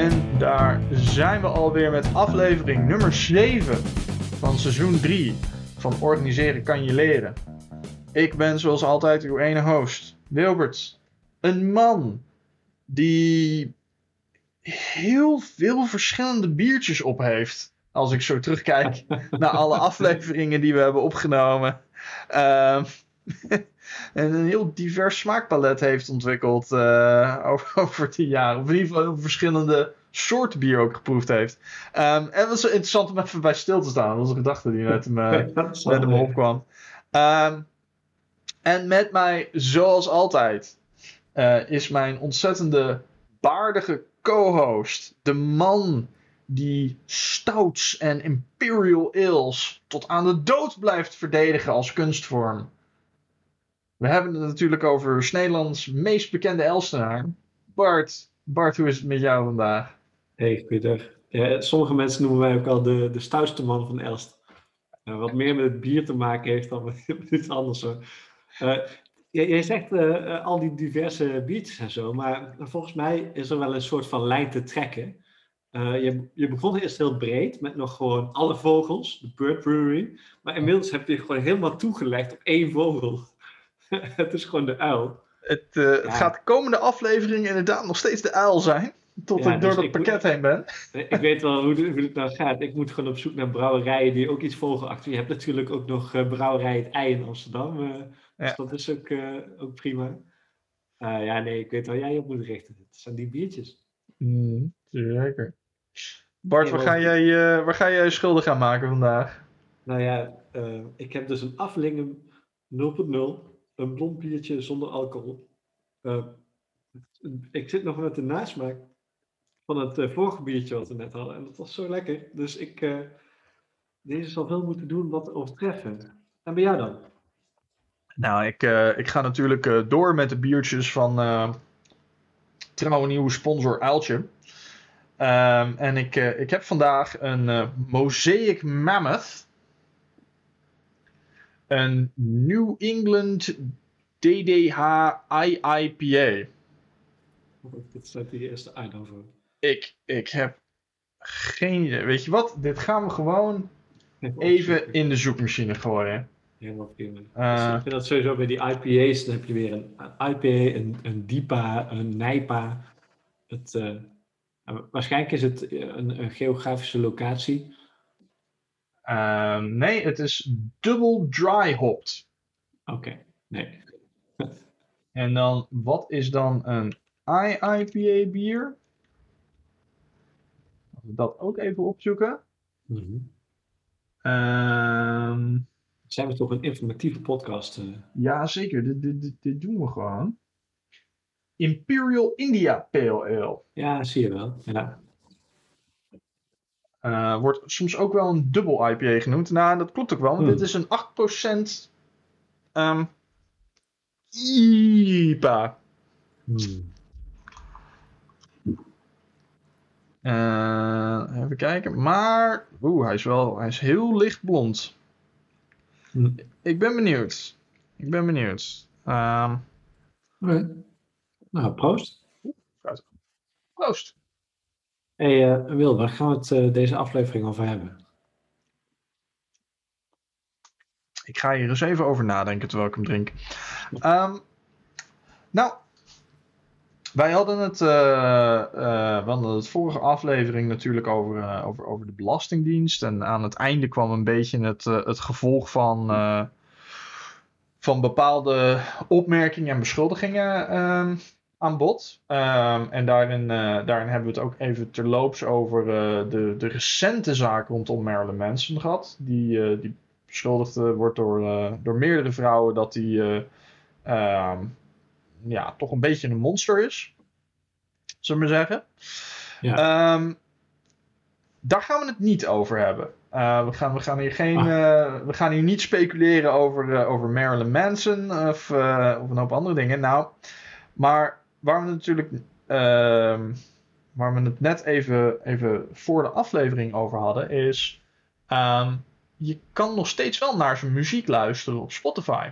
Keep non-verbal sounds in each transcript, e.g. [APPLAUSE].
En daar zijn we alweer met aflevering nummer 7 van seizoen 3 van Organiseren kan je leren. Ik ben zoals altijd uw ene host, Wilbert. Een man die heel veel verschillende biertjes op heeft. Als ik zo terugkijk [LAUGHS] naar alle afleveringen die we hebben opgenomen. En een heel divers smaakpalet heeft ontwikkeld [LAUGHS] uh, over, die jaren. Of in ieder geval heel verschillende soorten bier ook geproefd heeft. Um, en het was interessant om even bij stil te staan. Dat was een gedachte die met hem, met hem opkwam. Um, en met mij, zoals altijd, uh, is mijn ontzettende baardige co-host. De man die stouts en imperial ales tot aan de dood blijft verdedigen als kunstvorm. We hebben het natuurlijk over Nederlands meest bekende Elstenaar. Bart, Bart, hoe is het met jou vandaag? Hey, goeiedag. Ja, sommige mensen noemen mij ook al de, de stoutste man van Elst. Uh, wat meer met het bier te maken heeft dan met [LAUGHS] iets anders hoor. Uh, jij zegt uh, al die diverse biertjes en zo, maar volgens mij is er wel een soort van lijn te trekken. je, je begon eerst heel breed met nog gewoon alle vogels, de Bird Brewery. Maar inmiddels heb je gewoon helemaal toegelegd op één vogel. [LAUGHS] het is gewoon de uil. Het, uh, ja. het, gaat de komende aflevering inderdaad nog steeds de uil zijn. Tot ja, ik door dus dat pakket heen ben. Ik weet wel hoe, hoe het nou gaat. Ik moet gewoon op zoek naar brouwerijen die ook iets vogelachtig. Je hebt natuurlijk ook nog uh, brouwerij Het Ei in Amsterdam. Uh, ja. Dus dat is ook, ook prima. ja, nee, ik weet waar jij op moet richten. Het zijn die biertjes. Mm, zeker. Bart, waar, ga jij, waar ga jij je schuldig aan maken vandaag? Nou ja, ik heb dus een aflingen 0.0 een blond biertje zonder alcohol. Uh, ik zit nog met de nasmaak van het uh, vorige biertje wat we net hadden. En dat was zo lekker. Dus ik, uh, deze zal veel moeten doen wat overtreffen. En bij jou dan? Nou, ik, ik ga natuurlijk door met de biertjes van trouwe nieuwe sponsor Uiltje. Um, en ik, ik heb vandaag een Mosaic Mammoth een New England DDH IIPA. Dit staat die eerste Eindhoven. Ik, ik heb geen idee. Weet je wat? Dit gaan we gewoon even in de zoekmachine gooien. Helemaal prima. Uh, ik vind dat sowieso bij die IPA's, dan heb je weer een, IPA, een, een DIPA, een NIPA. Het, uh, waarschijnlijk is het een, een geografische locatie. Uh, nee, het is dubbel dry hopped. Oké, nee. en dan, wat is dan een IIPA bier? Laten we dat ook even opzoeken. Mm -hmm. um, Zijn we toch een informatieve podcast? Uh... Ja, zeker. Dit, dit, dit, dit, doen we gewoon. Imperial India Pale Ale. Ja, zie je wel. Ja. Uh, wordt soms ook wel een dubbel IPA genoemd. Nou, dat klopt ook wel, want hmm. dit is een 8% um, IPA. Hmm. Uh, even kijken. Maar, oeh, hij is wel, hij is heel licht blond. Hmm. Ik ben benieuwd. Ik ben benieuwd. Um, okay. Nou, proost. Proost hey, uh, Wil, waar gaan we het uh, deze aflevering over hebben? Ik ga hier eens even over nadenken terwijl ik hem drink. Um, nou, wij hadden het, we hadden het vorige aflevering natuurlijk over, over, over de Belastingdienst. En aan het einde kwam een beetje het, het gevolg van, van bepaalde opmerkingen en beschuldigingen ehm, aan bod. Um, en daarin, uh, daarin hebben we het ook even terloops over uh, de, de recente zaak rondom Marilyn Manson gehad. Die, uh, die beschuldigd wordt door, door meerdere vrouwen dat hij um, ja, toch een beetje een monster is. Zullen we zeggen. Ja. Um, daar gaan we het niet over hebben. we, gaan, we, gaan hier geen, ah. we gaan hier niet speculeren over, over Marilyn Manson of, of een hoop andere dingen. Nou, maar waar we natuurlijk. Uh, waar we het net even, even voor de aflevering over hadden, is. Um, je kan nog steeds wel naar zijn muziek luisteren op Spotify.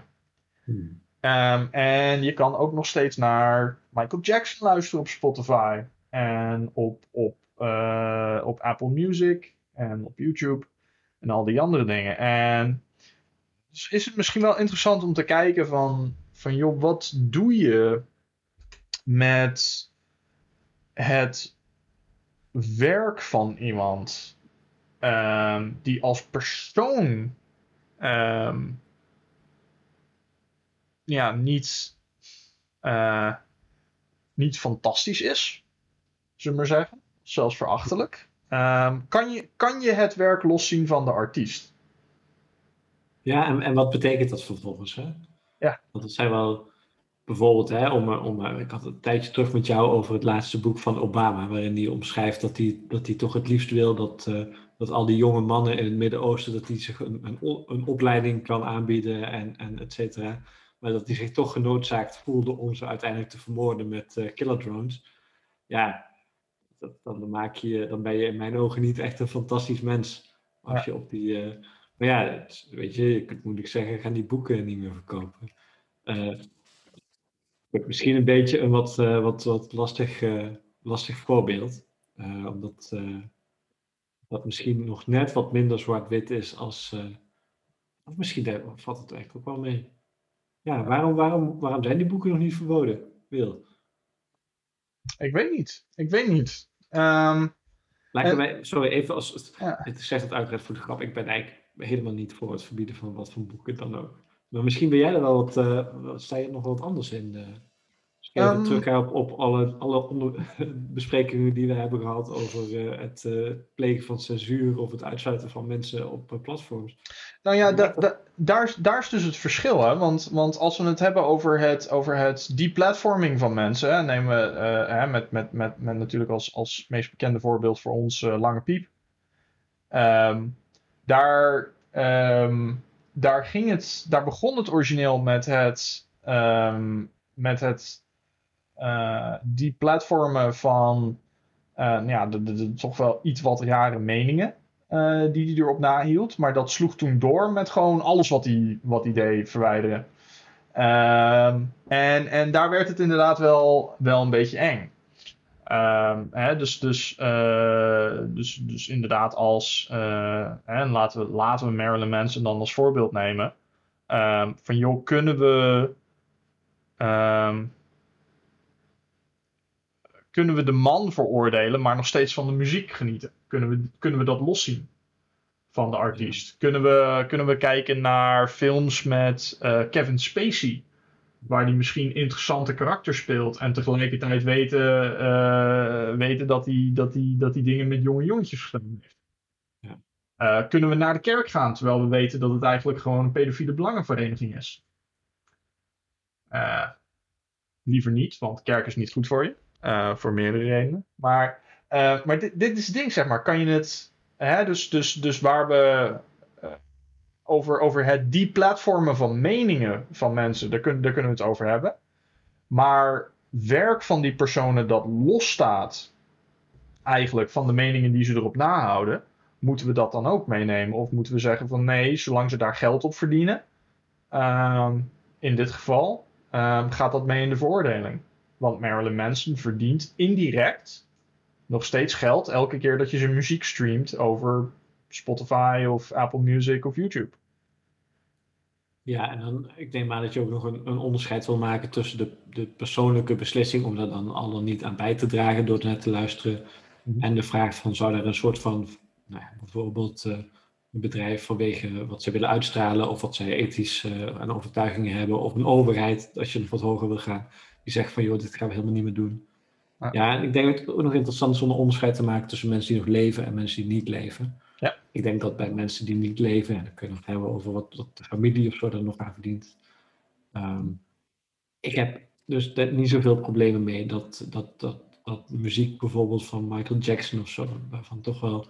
Hmm. Um, en je kan ook nog steeds naar Michael Jackson luisteren op Spotify. en op, op, eh, op Apple Music en op YouTube en al die andere dingen. En dus is het misschien wel interessant om te kijken van, van joh, wat doe je met het werk van iemand ehm, die als persoon ehm, ja, niet, eh, niet fantastisch is, zullen we maar zeggen. Zelfs verachtelijk. Ehm, kan, je, kan je het werk loszien van de artiest? Ja, en, en wat betekent dat vervolgens? Hè? Ja. Want het zijn wel bijvoorbeeld, hè, om, om, ik had een tijdje terug met jou over het laatste boek van Obama, waarin hij omschrijft dat hij, dat hij toch het liefst wil dat, uh, dat al die jonge mannen in het Midden-Oosten, dat die zich een, een, een opleiding kan aanbieden en, en et cetera. Maar dat hij zich toch genoodzaakt voelde om ze uiteindelijk te vermoorden met uh, killer drones. Ja, dat, dan, maak je, dan ben je in mijn ogen niet echt een fantastisch mens. Als je op die. Uh, maar ja, weet je, je kunt moeilijk zeggen, gaan die boeken niet meer verkopen. Uh, misschien een beetje een wat, uh, wat, wat lastig, lastig voorbeeld. omdat dat misschien nog net wat minder zwart-wit is als. of misschien valt het eigenlijk ook wel mee. Ja, waarom, waarom, waarom zijn die boeken nog niet verboden, Wil? Ik weet niet. Ik weet niet. Um, Lijken sorry, even als. Ja. Het zegt het uiteraard voor de grap. Ik ben eigenlijk helemaal niet voor het verbieden van wat voor boeken dan ook. Maar misschien ben jij er wel wat. Uh, sta je nog wat anders in? Uh, even um, terug op, op alle, alle onder, [LAUGHS] besprekingen die we hebben gehad over uh, het uh, plegen van censuur of het uitsluiten van mensen op platforms. Nou ja, da, da, daar, daar is dus het verschil. Hè? Want, want als we het hebben over het, over het deplatforming van mensen, hè, nemen we hè, met, met, met, met natuurlijk als, als meest bekende voorbeeld voor ons Lange Piep. Um, daar, um, daar, ging het, daar begon het origineel met het, um, met het uh, die platformen van uh, nou ja, de, toch wel iets wat rare meningen uh, die hij erop nahield. Maar dat sloeg toen door met gewoon alles wat hij, wat hij deed verwijderen. Ehm, en, en daar werd het inderdaad wel, wel een beetje eng. Um, hè, dus, dus, dus, dus inderdaad als, hè, laten, we, laten we Marilyn Manson dan als voorbeeld nemen. Um, van joh, kunnen we kunnen we de man veroordelen, maar nog steeds van de muziek genieten? Kunnen we, kunnen we dat loszien van de artiest? Kunnen we, kunnen we kijken naar films met uh, Kevin Spacey, waar hij misschien interessante karakters speelt en tegelijkertijd weten, uh, weten dat, hij, dat, hij, dat hij dingen met jonge jongetjes gedaan heeft? Ja. Uh, kunnen we naar de kerk gaan terwijl we weten dat het eigenlijk gewoon een pedofiele belangenvereniging is? liever niet, want kerk is niet goed voor je. Voor meerdere redenen. Maar, maar dit, dit, is het ding, zeg maar. Kan je het. Hè, dus, dus, dus waar we. Over, over het deplatformen van meningen van mensen. Daar, daar kunnen we het over hebben. Maar werk van die personen dat losstaat. Eigenlijk van de meningen die ze erop nahouden. Moeten we dat dan ook meenemen? Of moeten we zeggen van nee, zolang ze daar geld op verdienen. Ehm, in dit geval. Um, gaat dat mee in de veroordeling? Want Marilyn Manson verdient indirect nog steeds geld elke keer dat je zijn muziek streamt over Spotify of Apple Music of YouTube. Ja, en dan, ik denk maar dat je ook nog een, een onderscheid wil maken tussen de, de persoonlijke beslissing om daar dan al dan niet aan bij te dragen door net te luisteren. Mhm. En de vraag van zou er een soort van, nou ja, bijvoorbeeld uh, een bedrijf vanwege wat ze willen uitstralen of wat zij ethisch uh, aan overtuigingen hebben, of een overheid als je nog wat hoger wil gaan, die zegt van joh, dit gaan we helemaal niet meer doen. Ja, ja en ik denk dat het ook nog interessant is om een onderscheid te maken tussen mensen die nog leven en mensen die niet leven. Ik denk dat bij mensen die niet leven, en dan kunnen we het hebben over wat, wat de familie of zo er nog aan verdient. Um, ik heb dus niet zoveel problemen mee dat, dat, dat, dat muziek bijvoorbeeld van Michael Jackson of zo, waarvan toch wel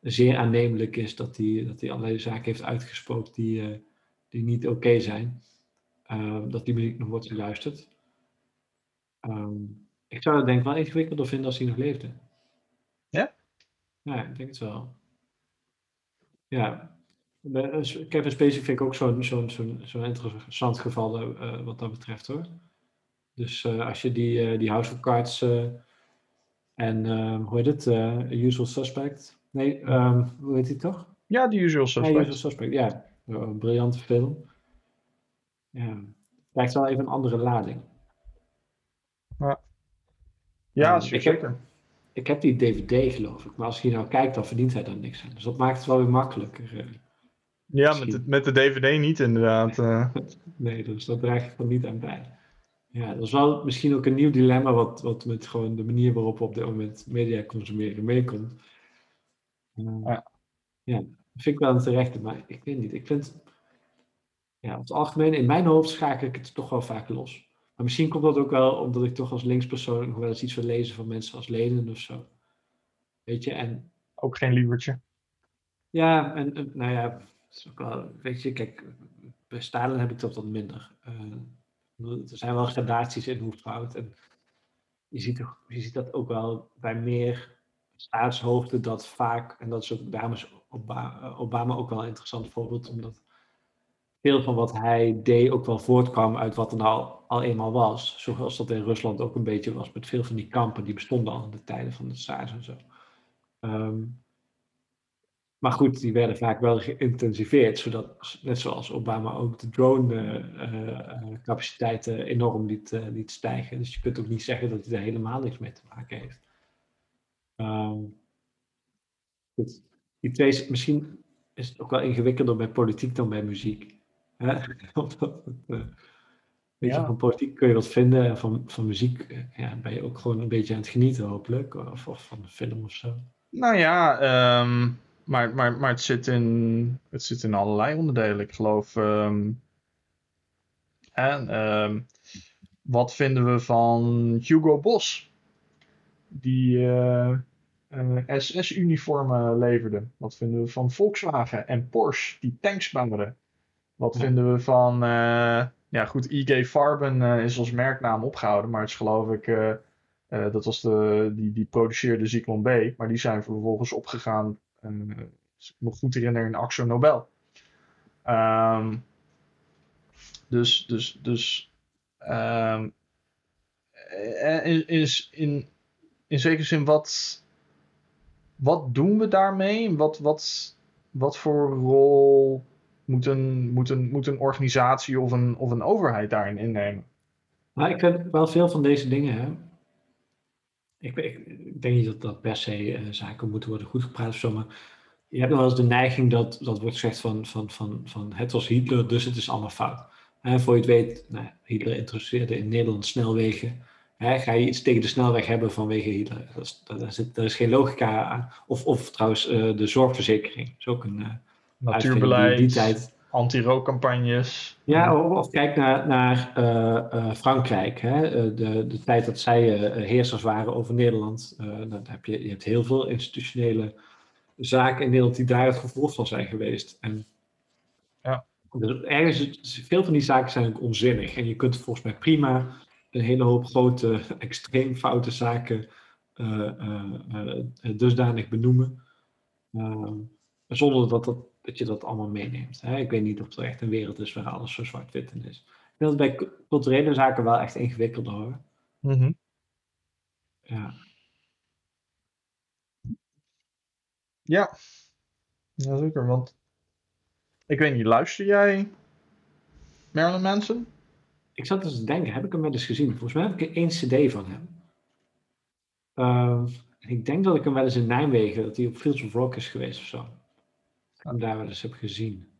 zeer aannemelijk is dat hij dat allerlei zaken heeft uitgesproken die, uh, die niet oké okay zijn. Uh, dat die muziek nog wordt geluisterd. Um, ik zou het denk ik wel ingewikkelder vinden als hij nog leefde. Ja? Ja, ik denk het wel. Ja. Kevin Spacey vind ik ook zo'n zo'n zo'n interessant geval uh, wat dat betreft hoor. Dus uh, als je die, uh, die House of Cards En hoe heet het? Usual Suspect. Nee, um, hoe heet hij toch? Ja, The Usual Suspect. Ja, Usual Suspect, ja. Een briljante film. Ja. Krijgt wel even een andere lading. Ja, ja zeker. Ik heb, die DVD geloof ik, maar als je nou kijkt, dan verdient hij dan niks aan. Dus dat maakt het wel weer makkelijker. Uh, ja, met de, met de DVD niet inderdaad. Uh. [LAUGHS] nee, dus dat draag ik er niet aan bij. Ja, dat is wel misschien ook een nieuw dilemma wat, wat met gewoon de manier waarop we op dit moment media consumeren meekomt. Uh, ja. ja, vind ik wel een terechte, maar ik weet niet. Ik vind, ja, op het algemeen, in mijn hoofd schakel ik het toch wel vaak los. Maar misschien komt dat ook wel omdat ik toch als linkspersoon nog wel eens iets wil lezen van mensen als Lenen of zo. Weet je, en... Ook geen lievertje. Ja, en, en nou ja, is ook wel, weet je, kijk, bij Stalin heb ik dat wat minder. Uh, er zijn wel gradaties in hoe fout. En je ziet, je ziet dat ook wel bij meer staatshoofden dat vaak, en dat is ook dames Obama, Obama ook wel een interessant voorbeeld, omdat veel van wat hij deed ook wel voortkwam uit wat er nou al eenmaal was. Zoals dat in Rusland ook een beetje was met veel van die kampen die bestonden al in de tijden van de Tsars en zo. Um, maar goed, die werden vaak wel geïntensiveerd, zodat, net zoals Obama ook de drone-capaciteiten uh, uh, enorm liet, uh, liet stijgen. Dus je kunt ook niet zeggen dat hij er helemaal niks mee te maken heeft. Um, goed. Die twee, misschien is het ook wel ingewikkelder bij politiek dan bij muziek. [LAUGHS] Omdat weet je, van politiek kun je wat vinden en van, van muziek ja, ben je ook gewoon een beetje aan het genieten, hopelijk. Of, of van een film of zo. Nou ja, um, maar, maar, maar het, zit in, het zit in allerlei onderdelen. Ik geloof. Um, en um, wat vinden we van Hugo Boss? Die uh, uh, SS-uniformen leverde. Wat vinden we van Volkswagen en Porsche, die tanks bouwden? Wat vinden we van. Uh, ja, goed, IG Farben is als merknaam opgehouden, maar het is geloof ik. dat was de, die, die produceerde Zyklon B, maar die zijn vervolgens opgegaan en, uh, ik me goed herinner in Axo Nobel. Um, dus, dus, dus um, is in, in zekere zin wat, wat doen we daarmee? Wat, wat, wat voor rol moet een, moet een, moet een organisatie of een, of een overheid daarin innemen? Nou, ik vind wel veel van deze dingen. Hè. Ik, ik, ik, denk niet dat dat per se uh, zaken moeten worden goed gepraat of zo, maar je hebt nog wel eens de neiging dat, dat wordt gezegd van, van, van, van het was Hitler, dus het is allemaal fout. En voor je het weet, nou, Hitler introduceerde in Nederland snelwegen. Ga je iets tegen de snelweg hebben vanwege Hitler? Dat is, dat is, is geen logica aan. Of, of trouwens, uh, de zorgverzekering. Dat is ook een uh, Natuurbeleid, die, die tijd. anti-rookcampagnes. Ja, of, of, kijk naar, naar uh, Frankrijk. Hè? de, de tijd dat zij heersers waren over Nederland. dan heb je, je hebt heel veel institutionele zaken in Nederland die daar het gevolg van zijn geweest. En ja. dus ergens, veel van die zaken zijn ook onzinnig. En je kunt volgens mij prima een hele hoop grote, [LAUGHS] extreem foute zaken uh, uh, dusdanig benoemen. zonder dat, dat, dat je dat allemaal meeneemt. Hè? Ik weet niet of er echt een wereld is waar alles zo zwart-wit in is. Ik vind dat bij culturele zaken wel echt ingewikkelder hoor. Mm Ja. Ja, zeker. Want ik weet niet, luister jij Marilyn Manson? Ik zat eens te denken, heb ik hem wel eens gezien? Volgens mij heb ik één cd van hem. Uh, ik denk dat ik hem wel eens in Nijmegen, dat hij op Fields of Rock is geweest of zo. Hem daar wel eens heb gezien.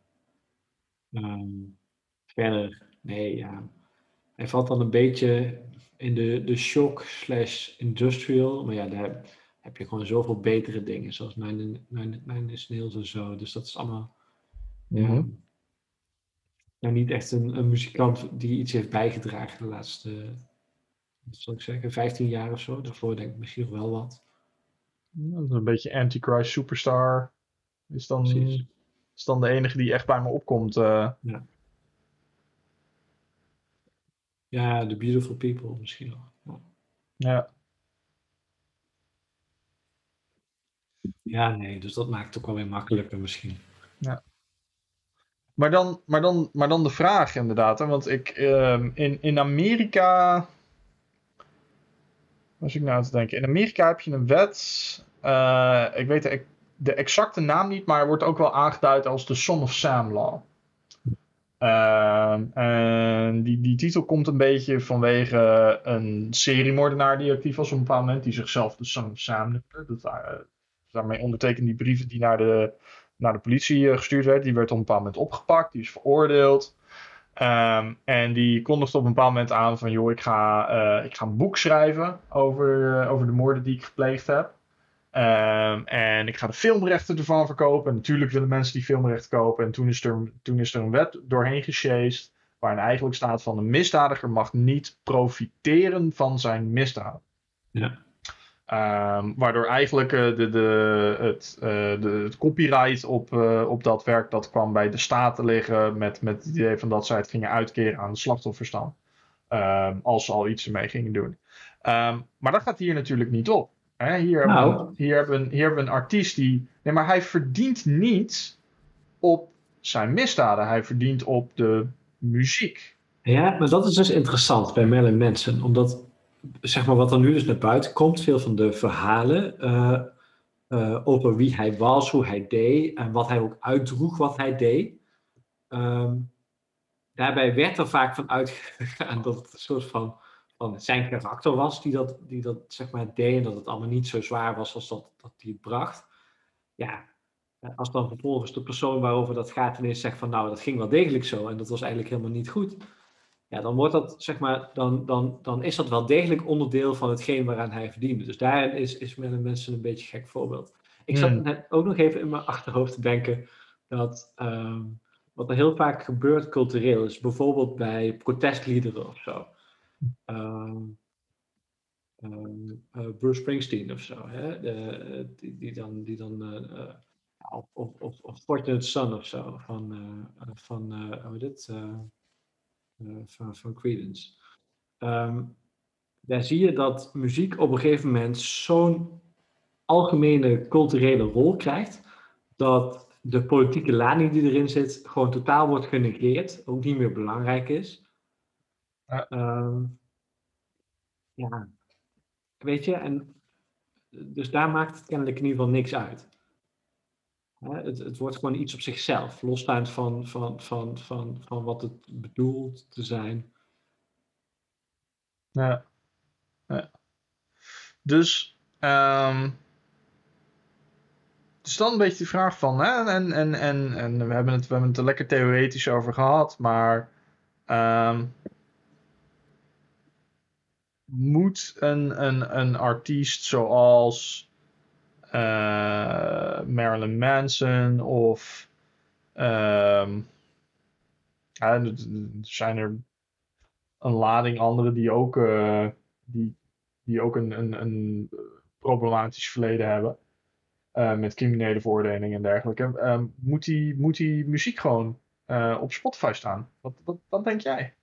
Um, verder, nee, ja. Hij valt dan een beetje in de, de shock slash industrial. Maar ja, daar heb je gewoon zoveel betere dingen, zoals Nine, Nine, Nine Snails en zo. Dus dat is allemaal. Ja, mhm. nou, niet echt een, een, muzikant die iets heeft bijgedragen de laatste, wat zal ik zeggen, 15 jaar of zo. Daarvoor denk ik misschien nog wel wat. dat is een beetje Antichrist Superstar. Is dan, is dan de enige die echt bij me opkomt. Uh... Ja. ja, The Beautiful People misschien nog. Ja. ja. Ja, nee, dus dat maakt het ook wel weer makkelijker misschien. Ja. Maar dan, maar dan, maar dan de vraag inderdaad, hè? want ik, uh, in, in Amerika was ik nou te denken. In Amerika heb je een wet. eh, ik weet de, de exacte naam niet, maar wordt ook wel aangeduid als de Son of Sam Law. Ehm, en die, die titel komt een beetje vanwege een seriemoordenaar die actief was op een bepaald moment, die zichzelf de Son of Sam noemde. Dat, eh, daarmee ondertekende die brieven die naar de, naar de politie eh, gestuurd werd. Die werd op een bepaald moment opgepakt, die is veroordeeld. Ehm, en die kondigde op een bepaald moment aan van, joh, ik ga, eh, ik ga een boek schrijven over, over de moorden die ik gepleegd heb. Ehm, en ik ga de filmrechten ervan verkopen. En natuurlijk willen mensen die filmrechten kopen. En toen is er, toen is er een wet doorheen gesjeest. Waarin eigenlijk staat van een misdadiger mag niet profiteren van zijn misdaad. Ja. Ehm, waardoor eigenlijk eh, de, de, het, eh, de, het copyright op, eh, op dat werk dat kwam bij de staat te liggen. Met, met het idee van dat zij het gingen uitkeren aan de slachtoffers dan. Ehm, als ze al iets ermee gingen doen. Maar dat gaat hier natuurlijk niet op. Hè? Hier, hebben Nou. we, hier, hebben we, hier hebben we een artiest die. Nee, maar hij verdient niet op zijn misdaden. Hij verdient op de muziek. Ja, maar dat is dus interessant bij Marilyn Manson. Omdat, zeg maar, wat er nu dus naar buiten komt, veel van de verhalen eh, over wie hij was, hoe hij deed en wat hij ook uitdroeg wat hij deed. Ehm, daarbij werd er vaak van uitgegaan [LAUGHS] dat het een soort van, zijn karakter was die dat, die dat zeg maar deed en dat het allemaal niet zo zwaar was als dat, dat hij het bracht. Ja, als dan vervolgens de persoon waarover dat gaat ineens zegt van nou, dat ging wel degelijk zo en dat was eigenlijk helemaal niet goed. Ja, dan wordt dat, zeg maar, dan, dan, dan is dat wel degelijk onderdeel van hetgeen waaraan hij verdiende. Dus daarin is, is met een mensen een beetje een gek voorbeeld. Ik zat Hmm. net ook nog even in mijn achterhoofd te denken dat ehm, wat er heel vaak gebeurt cultureel is, bijvoorbeeld bij protestliederen of zo. Ehm, ehm, eh, Bruce Springsteen of zo, hè? De, die, dan, die dan eh, eh, of, of, of, of Fortunate Son of zo, van, van hoe eh, van, van Creedence. Ehm, daar zie je dat muziek op een gegeven moment zo'n algemene culturele rol krijgt, dat de politieke lading die erin zit gewoon totaal wordt genegeerd, ook niet meer belangrijk is. Ja. Ehm, ja, weet je, en dus daar maakt het kennelijk in ieder geval niks uit. Het, het wordt gewoon iets op zichzelf, losstaand van, van, van, van, van wat het bedoelt te zijn. Ja. ja. Dus, ehm dus dan een beetje de vraag van, hè, en, en, en, en we, hebben het, we hebben het er lekker theoretisch over gehad, maar ehm, moet een, een, een artiest zoals eh, Marilyn Manson of ehm, ja, er zijn er een lading anderen die ook, eh, die, die ook een, een, een problematisch verleden hebben. eh, met criminele veroordelingen en dergelijke. Ehm, moet, die, moet die muziek gewoon op Spotify staan? Wat, wat, wat denk jij?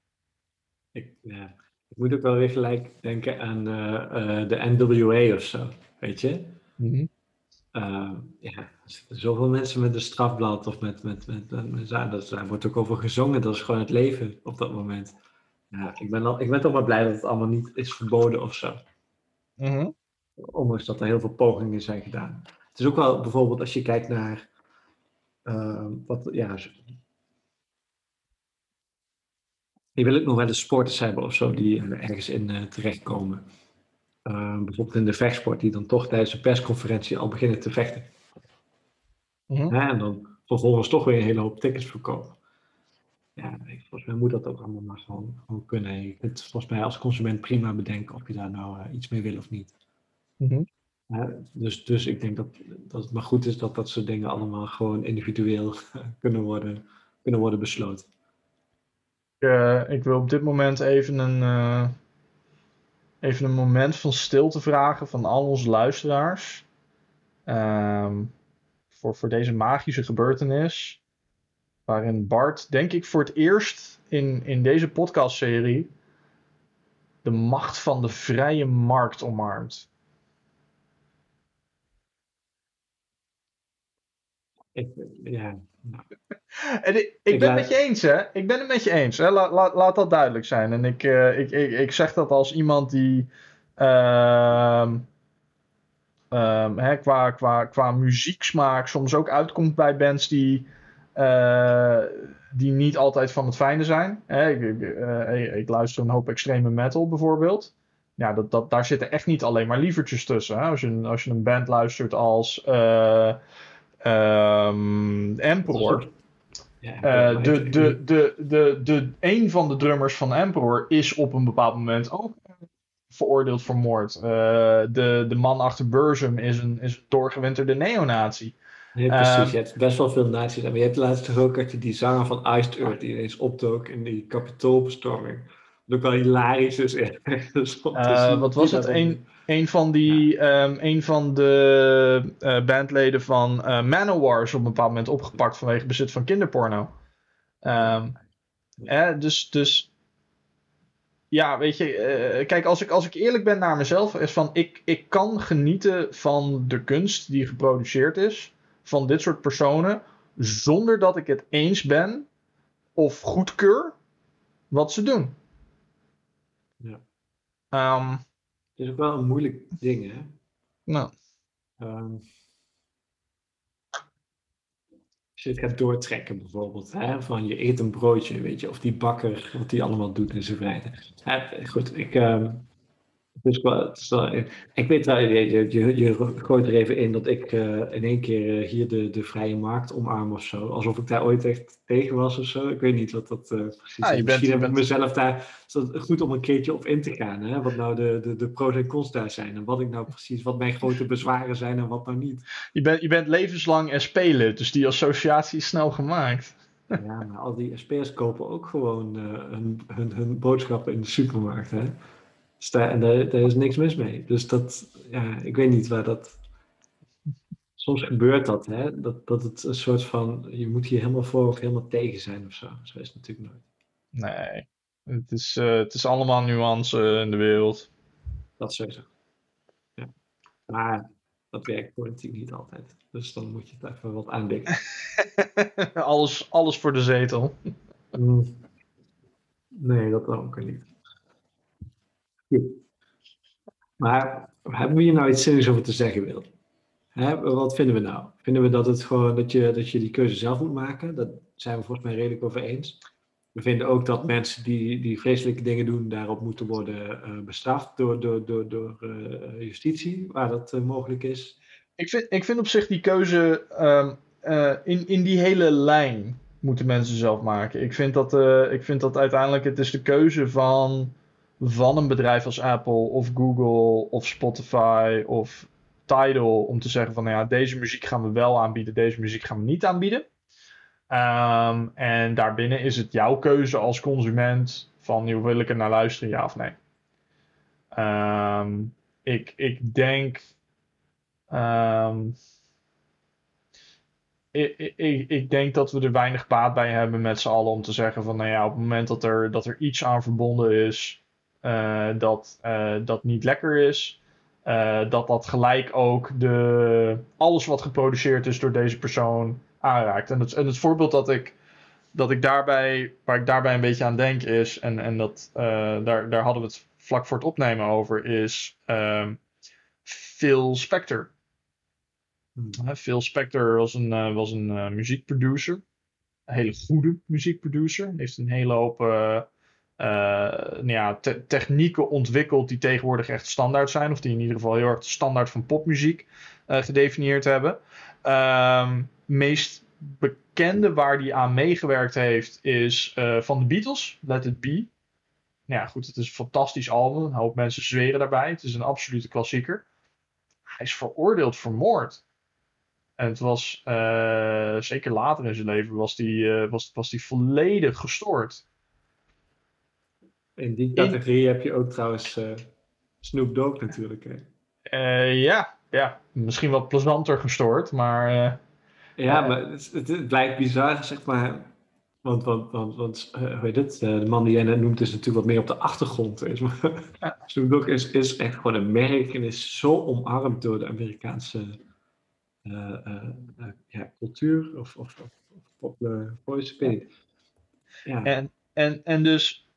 Ik, ja, ik moet ook wel weer gelijk denken aan eh, eh, de NWA of zo, weet je? Eh, ja, er zitten zoveel mensen met een strafblad of met, met, met, met, met- ja, dat, daar wordt ook over gezongen. Dat is gewoon het leven op dat moment. Ja, ik ben, al, ik ben toch maar blij dat het allemaal niet is verboden of zo. Mhm. Ondanks dat er heel veel pogingen zijn gedaan. Het is ook wel bijvoorbeeld als je kijkt naar eh, wat, ja, je wil ook nog wel eens sporters hebben of zo die er ergens in eh, terechtkomen. Eh, bijvoorbeeld in de vechtsport, die dan toch tijdens een persconferentie al beginnen te vechten. Mhm. Hè, en dan vervolgens toch weer een hele hoop tickets verkopen. Ja, ik- volgens mij moet dat ook allemaal maar gewoon, gewoon kunnen. Je kunt volgens mij als consument prima bedenken of je daar nou eh, iets mee wil of niet. Mhm. Dus, dus ik denk dat, dat het maar goed is dat dat soort dingen allemaal gewoon individueel [LAUGHS] kunnen worden, kunnen worden besloten. Eh, ik wil op dit moment even een, eh, even een moment van stilte vragen van al onze luisteraars. Ehm, voor, voor deze magische gebeurtenis. Waarin Bart, denk ik, voor het eerst in, in deze podcastserie de macht van de vrije markt omarmt. Ik, ja, nou, [LAUGHS] En ik, ik ben het met je eens, hè? Ik ben het met je eens. Hè? Laat, laat, laat dat duidelijk zijn. En ik, eh, ik, ik, ik zeg dat als iemand die hè, qua, qua, qua muzieksmaak soms ook uitkomt bij bands die, eh, die niet altijd van het fijne zijn. Hè, ik, ik, eh, ik luister een hoop extreme metal bijvoorbeeld. Ja, dat, dat, daar zitten echt niet alleen maar lievertjes tussen. Hè? Als, je, een- als je een band luistert als eh, ehm, Emperor. Ja, Eh, de, de, de, de, de, een van de drummers van Emperor is op een bepaald moment ook veroordeeld voor moord. Eh, de, de man achter Burzum is een, is een doorgewinterde neonazi. Nee, precies. Ehm, je hebt best wel veel nazi's. Maar je hebt laatst toch ook je die zanger van Iced Earth die ineens opdook in die kapitoolbestorming. Wat ook wel hilarisch is. [LAUGHS] echt. Dus Eh, wat was het? dat- Een, een van die, ehm, een van de eh, bandleden van eh Manowar is op een bepaald moment opgepakt vanwege bezit van kinderporno. Ehm, hè, dus, dus ja, weet je, eh, kijk, als ik, als ik eerlijk ben naar mezelf, is van ik, ik kan genieten van de kunst die geproduceerd is van dit soort personen, zonder dat ik het eens ben of goedkeur wat ze doen. Ja. Het is ook wel een moeilijk ding, hè? nou, Ehm, als je het gaat doortrekken bijvoorbeeld, hè, van je eet een broodje, weet je, of die bakker, wat die allemaal doet in zijn vrijheid. Goed, ik, ehm, wel, ik weet wel, je, je, je, gooit er even in dat ik eh, in één keer eh, hier de, de vrije markt omarm of zo, alsof ik daar ooit echt tegen was of zo. Ik weet niet wat dat eh, precies Ah, is. bent- Misschien heb ik mezelf daar goed om een keertje op in te gaan, hè, wat nou de, de, de pro's en cons daar zijn en wat ik nou precies, wat mijn grote bezwaren zijn en wat nou niet. je, bent, je bent levenslang SP-lid, dus die associatie is snel gemaakt. Ja, maar al die SP'ers kopen ook gewoon hun, hun, hun boodschappen in de supermarkt. Hè? Daar, en daar, daar is niks mis mee. Dus dat, ja, ik weet niet waar dat. Soms gebeurt dat, hè? Dat, dat het een soort van. Je moet hier helemaal voor of helemaal tegen zijn of zo. Zo is het natuurlijk nooit. Nee, het is, eh, het is allemaal nuance in de wereld. Dat sowieso. Ja. Maar dat werkt politiek niet altijd. Dus dan moet je het even wat aandikken. [LAUGHS] alles, alles voor de zetel. Mm. Nee, dat ook niet. Maar hebben we hier nou iets zinnigs over te zeggen, Wil? Wat vinden we nou? Vinden we dat, het gewoon, dat, je, dat je die keuze zelf moet maken? Dat zijn we volgens mij redelijk over eens. We vinden ook dat mensen die, die vreselijke dingen doen, daarop moeten worden eh, bestraft door, door, door, door eh, justitie, waar dat eh, mogelijk is. Ik vind, ik vind op zich die keuze ehm, eh, in, in die hele lijn moeten mensen zelf maken. Ik vind dat, ik vind dat uiteindelijk het is de keuze van, van een bedrijf als Apple of Google of Spotify of Tidal om te zeggen van nou ja, deze muziek gaan we wel aanbieden, deze muziek gaan we niet aanbieden. Ehm, en daarbinnen is het jouw keuze als consument van joh, wil ik er naar luisteren, ja of nee. Ehm, ik, ik denk Ehm, ik, ik, ik denk dat we er weinig baat bij hebben met z'n allen om te zeggen van, nou ja, op het moment dat er, dat er iets aan verbonden is dat, eh, dat niet lekker is, eh, dat dat gelijk ook de, alles wat geproduceerd is door deze persoon aanraakt. En het, en het voorbeeld dat ik, dat ik daarbij, waar ik daarbij een beetje aan denk is, en, en dat, eh, daar, daar hadden we het vlak voor het opnemen over, is ehm, Phil Spector. Hmm. Phil Spector was een, eh, was een eh, muziekproducer. Een hele goede muziekproducer. Heeft een hele hoop eh, eh, nou ja, te- technieken ontwikkeld die tegenwoordig echt standaard zijn. Of die in ieder geval heel erg standaard van popmuziek eh, gedefinieerd hebben. Ehm meest bekende waar hij aan meegewerkt heeft is eh, van de Beatles, Let It Be. Nou ja, goed, het is een fantastisch album. Een hoop mensen zweren daarbij. Het is een absolute klassieker. Hij is veroordeeld voor moord. En het was, eh, zeker later in zijn leven, was die, eh, was, was die volledig gestoord. In die categorie heb je ook trouwens eh, Snoop Dogg natuurlijk. Hè? Eh, ja, ja, misschien wat plezanter gestoord, maar eh, Ja, maar het, het, het blijkt bizar, zeg maar. Want, want, want, want hoe heet het? De man die jij net noemt is natuurlijk wat meer op de achtergrond. Is, maar Ja. [LAUGHS] Snoop Dogg is, is echt gewoon een merk en is zo omarmd door de Amerikaanse ja, cultuur of, of, of, of voice. Ja, En, en, en dus,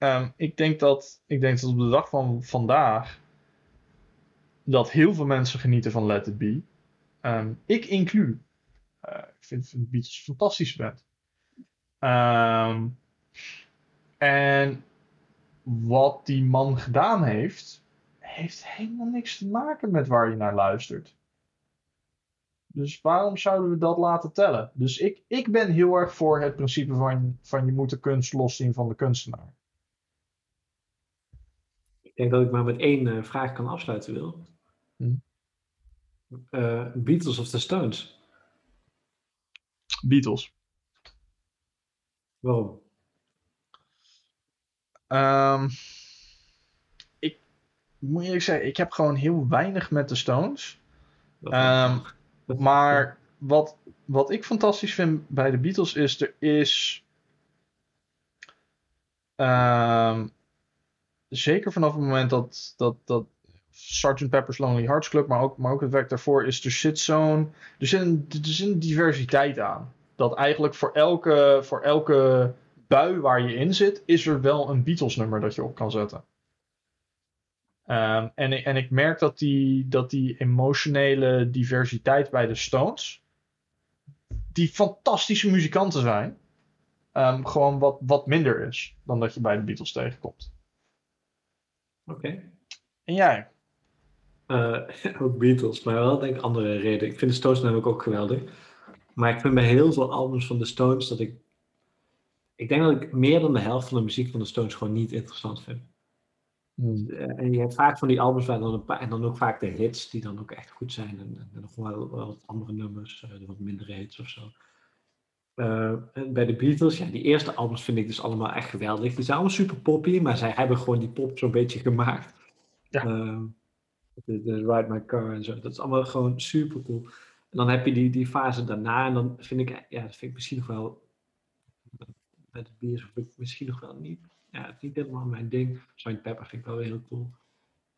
ehm, ik, denk dat, ik denk dat op de dag van vandaag dat heel veel mensen genieten van Let It Be. Ehm, ik inclu. Uh, ik vind, de Beatles een fantastische band. Ehm, en wat die man gedaan heeft, heeft helemaal niks te maken met waar je naar luistert. Dus waarom zouden we dat laten tellen? Dus ik, ik ben heel erg voor het principe van, van je moet de kunst loszien van de kunstenaar. Ik denk dat ik maar met één uh, vraag kan afsluiten, Wil. Hm? Uh, Beatles of The Stones? Beatles. Waarom? Um, ik moet eerlijk zeggen, ik heb gewoon heel weinig met de Stones. Um, maar wat, wat ik fantastisch vind bij de Beatles is, er is... Um, zeker vanaf het moment dat, dat, dat Sgt. Pepper's Lonely Hearts Club, maar ook, maar ook het werk daarvoor, is er zit zo'n... Er zit, een, er zit een diversiteit aan. Dat eigenlijk voor elke, voor elke bui waar je in zit, is er wel een Beatles nummer dat je op kan zetten. Um, en, en ik merk dat die, dat die emotionele diversiteit bij de Stones, die fantastische muzikanten zijn, um, gewoon wat, wat minder is dan dat je bij de Beatles tegenkomt. Oké. En jij? Uh, ook Beatles, maar wel denk ik andere reden. Ik vind de Stones namelijk ook geweldig. Maar ik vind bij heel veel albums van de Stones dat ik. Ik denk dat ik meer dan de helft van de muziek van de Stones gewoon niet interessant vind. Hmm. Eh, en je hebt vaak van die albums waar dan een paar, en dan ook vaak de hits die dan ook echt goed zijn. En, en nog wel, wel wat andere nummers, uh, wat mindere hits of zo. Uh, bij de Beatles, ja, die eerste albums vind ik dus allemaal echt geweldig. Die zijn allemaal super poppy, maar zij hebben gewoon die pop zo'n beetje gemaakt. Ja. Uh, de, de, Ride My Car en zo. Dat is allemaal gewoon super cool. En dan heb je die, die fase daarna en dan vind ik, ja, dat vind ik misschien nog wel, met de Beatles misschien nog wel niet ja, het is niet helemaal mijn ding. Sgt. Pepper vind ik wel weer heel cool.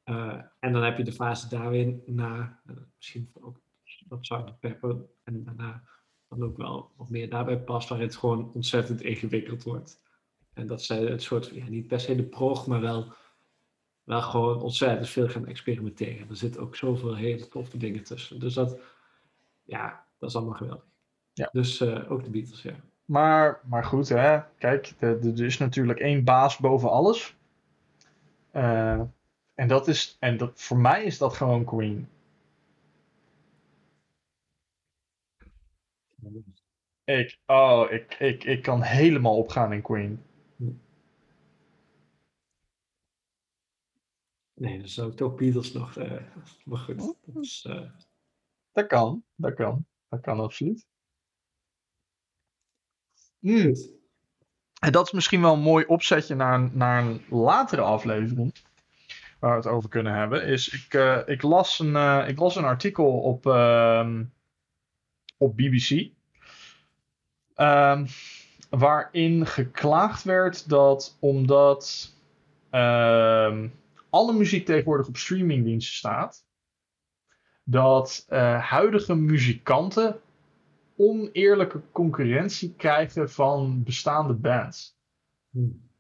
Uh, en dan heb je de fase daarin na, uh, misschien ook wat Sgt. Pepper. En daarna dan ook wel wat meer daarbij past, waar het gewoon ontzettend ingewikkeld wordt. En dat zij het soort, ja, niet per se de prog, maar wel, wel gewoon ontzettend veel gaan experimenteren. Er zitten ook zoveel hele toffe dingen tussen. Dus dat, ja, dat is allemaal geweldig. Ja. Dus uh, ook de Beatles, ja. Maar, maar goed, hè. kijk, er is natuurlijk één baas boven alles. Uh, en dat is, en dat, voor mij is dat gewoon Queen. Ik, oh, ik, ik, ik kan helemaal opgaan in Queen. Nee, dat zou toch Beatles nog. Uh, maar goed. Dat, is, uh... dat kan, dat kan. Dat kan absoluut. Mm. En dat is misschien wel een mooi opzetje naar, naar een latere aflevering. Waar we het over kunnen hebben. Is ik, uh, ik, las, een, ik las een artikel op, uh, op BBC. Ehm, waarin geklaagd werd dat omdat ehm, alle muziek tegenwoordig op streamingdiensten staat. Dat uh, huidige muzikanten oneerlijke concurrentie krijgen van bestaande bands. Hmm.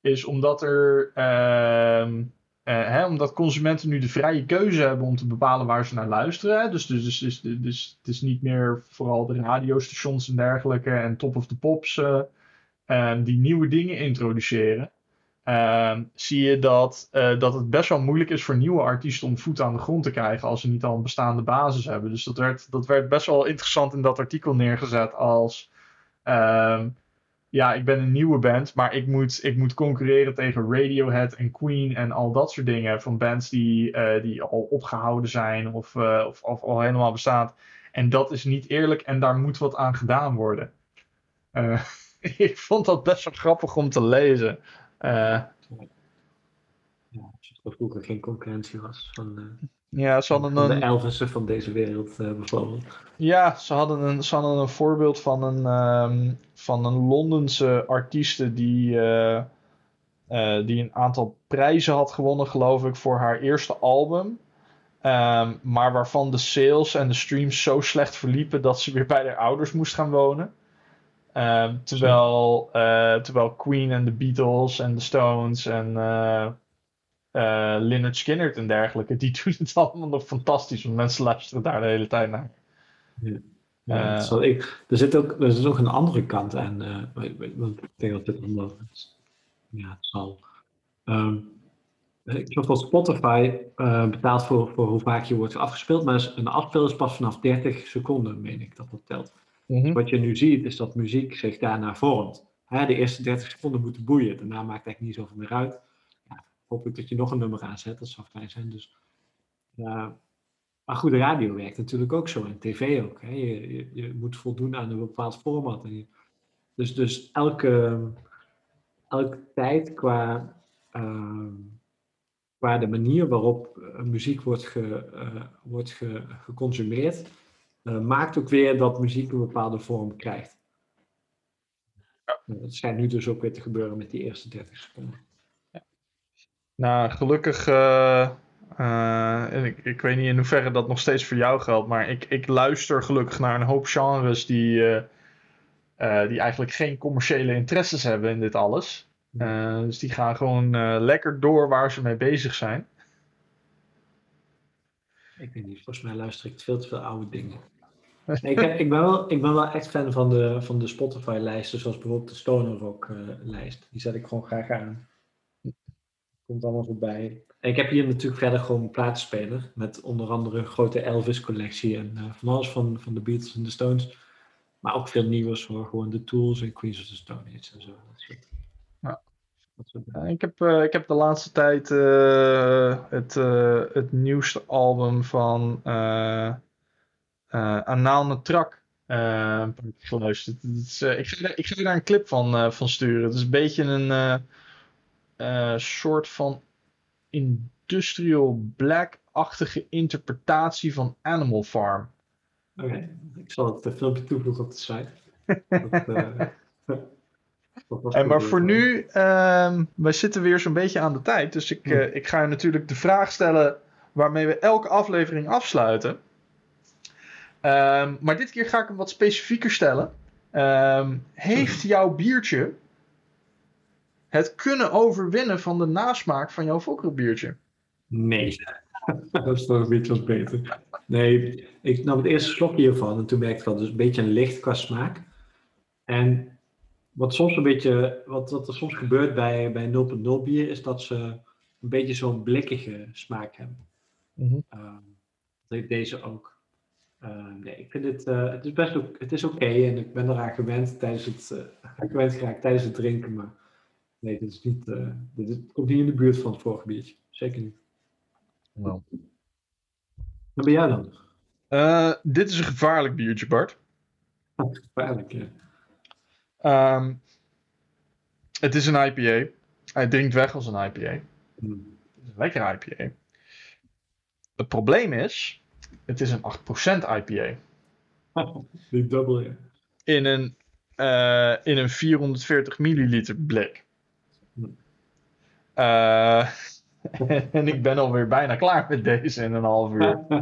Is omdat er. Uh, hè, omdat consumenten nu de vrije keuze hebben om te bepalen waar ze naar luisteren. Dus, dus, dus, dus, dus het is niet meer vooral de radiostations en dergelijke en top of the pops uh, die nieuwe dingen introduceren. Ehm, zie je dat, uh, dat het best wel moeilijk is voor nieuwe artiesten om voet aan de grond te krijgen als ze niet al een bestaande basis hebben. Dus dat werd, dat werd best wel interessant in dat artikel neergezet als. Uh, ja, ik ben een nieuwe band, maar ik moet, ik moet concurreren tegen Radiohead en Queen en al dat soort dingen. Van bands die, uh, die al opgehouden zijn of, uh, of, of, al helemaal bestaan. En dat is niet eerlijk en daar moet wat aan gedaan worden. Uh, [LAUGHS] ik vond dat best wel grappig om te lezen. Ja, als er vroeger geen concurrentie was van, ja, ze hadden een, de Elvissen van deze wereld uh, bijvoorbeeld. Ja, ze hadden een, ze hadden een voorbeeld van een, um, van een Londense artieste die, die een aantal prijzen had gewonnen, geloof ik, voor haar eerste album. Um, maar waarvan de sales en de streams zo slecht verliepen dat ze weer bij haar ouders moest gaan wonen. Um, terwijl, terwijl Queen en de Beatles en de Stones en uh, uh, Leonard Skinner en dergelijke, die [LAUGHS] doen het allemaal nog fantastisch, want mensen luisteren daar de hele tijd naar. Ja. Ja, uh, ik, er, zit ook, er is ook een andere kant aan, uh, want ik denk dat dit allemaal, ja, het zal. Um, ik geloof dat Spotify uh, betaalt voor, voor hoe vaak je wordt afgespeeld, maar een afspeel is pas vanaf 30 seconden, meen ik, dat dat telt. Mm -hmm. dus wat je nu ziet, is dat muziek zich daarna vormt. Hè, de eerste 30 seconden moeten boeien, daarna maakt het eigenlijk niet zoveel meer uit. Dat je nog een nummer aanzet, dat zou fijn zijn. Dus, ja, maar goed, de radio werkt natuurlijk ook zo en tv ook. Hè. Je, je, je, moet voldoen aan een bepaald format. En je, dus, dus elke, elke tijd qua, uh, qua de manier waarop muziek wordt, ge, uh, wordt ge, geconsumeerd, maakt ook weer dat muziek een bepaalde vorm krijgt. Ja. Dat schijnt nu dus ook weer te gebeuren met die eerste 30 seconden. Nou, gelukkig uh, uh, en ik, ik weet niet in hoeverre dat nog steeds voor jou geldt, maar ik, ik luister gelukkig naar een hoop genres die, uh, die eigenlijk geen commerciële interesses hebben in dit alles. dus die gaan gewoon lekker door waar ze mee bezig zijn. Ik weet niet, volgens mij luister ik veel te veel oude dingen. Nee, ik, heb, ik, ben wel, ik ben wel echt fan van de, van de Spotify-lijsten, zoals bijvoorbeeld de Stoner Rock-lijst. die zet ik gewoon graag aan. Komt allemaal voorbij. En ik heb hier natuurlijk verder gewoon een platenspeler. Met onder andere een grote Elvis-collectie en uh, van alles van, van de Beatles en de Stones. Maar ook veel nieuws voor gewoon de Tools en Queens of the Stone Age en zo. Dat soort. Ja. Dat soort ja, ik, heb, uh, ik heb de laatste tijd uh, het, het nieuwste album van Anaal Natrak geluisterd. Is, ik, ga, ik ga daar een clip van, van sturen. Het is een beetje een soort van industrial black-achtige interpretatie van Animal Farm. Oké, okay. ik zal het filmpje toevoegen op de site. dat, [LAUGHS] uh, en maar voor nu, um, wij zitten weer zo'n beetje aan de tijd. Dus ik, uh, ik ga je natuurlijk de vraag stellen waarmee we elke aflevering afsluiten. Um, maar dit keer ga ik hem wat specifieker stellen. Um, heeft jouw biertje het kunnen overwinnen van de nasmaak van jouw fokkerbiertje? Nee. [LAUGHS] dat is toch een beetje wat beter. Nee, ik nam het eerste slokje hiervan en toen merkte ik dat dus een beetje een licht qua smaak. En wat soms een beetje, wat, wat er soms gebeurt bij, bij 0.0 bier, is dat ze een beetje zo'n blikkige smaak hebben. Mm-hmm. Uh, dat heeft deze ook. Uh, nee, ik vind het, uh, het is best ook, het is oké okay en ik ben eraan gewend tijdens het, uh, gewend geraakt tijdens het drinken, maar Nee, dit, is niet, uh, dit komt niet in de buurt van het vorige biertje. Zeker niet. Nou. Wat ben jij dan? Uh, dit is een gevaarlijk biertje, Bart. gevaarlijk, ja. Um, het is een IPA. Hij drinkt weg als een IPA. Hmm. Het is een lekkere IPA. Het probleem is, het is een 8% IPA. [LAUGHS] Die dubbel, ja. In een, uh, in een 440 milliliter blik. Uh, [LAUGHS] en ik ben alweer bijna klaar met deze in een half uur. [LAUGHS]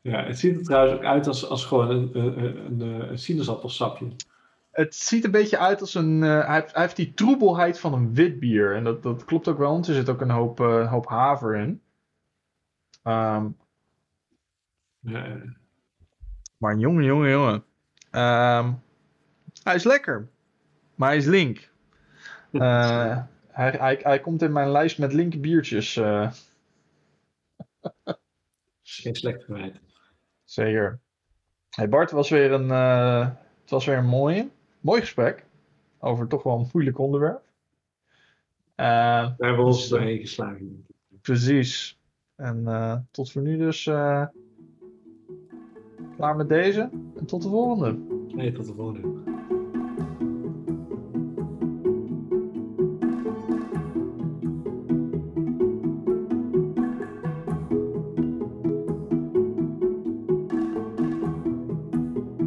ja, het ziet er trouwens ook uit als, als gewoon een, een, een, een sinaasappelsapje. Het ziet een beetje uit als een. Uh, hij, heeft, hij, heeft, die troebelheid van een wit bier. En dat, dat klopt ook wel, want er zit ook een hoop, uh, hoop haver in. Um, ja. Maar jongen, jongen, jongen. Um, hij is lekker. Maar hij is link. Uh, [LAUGHS] hij, hij, hij komt in mijn lijst met linker biertjes. Uh. Geen slecht verwijt. Zeker. Hey Bart, het was weer een, uh, het was weer een mooie, mooi gesprek. Over toch wel een moeilijk onderwerp. Uh, Daar hebben we ons dus, doorheen geslagen. Precies. En tot voor nu dus klaar met deze. En tot de volgende. Nee, tot de volgende.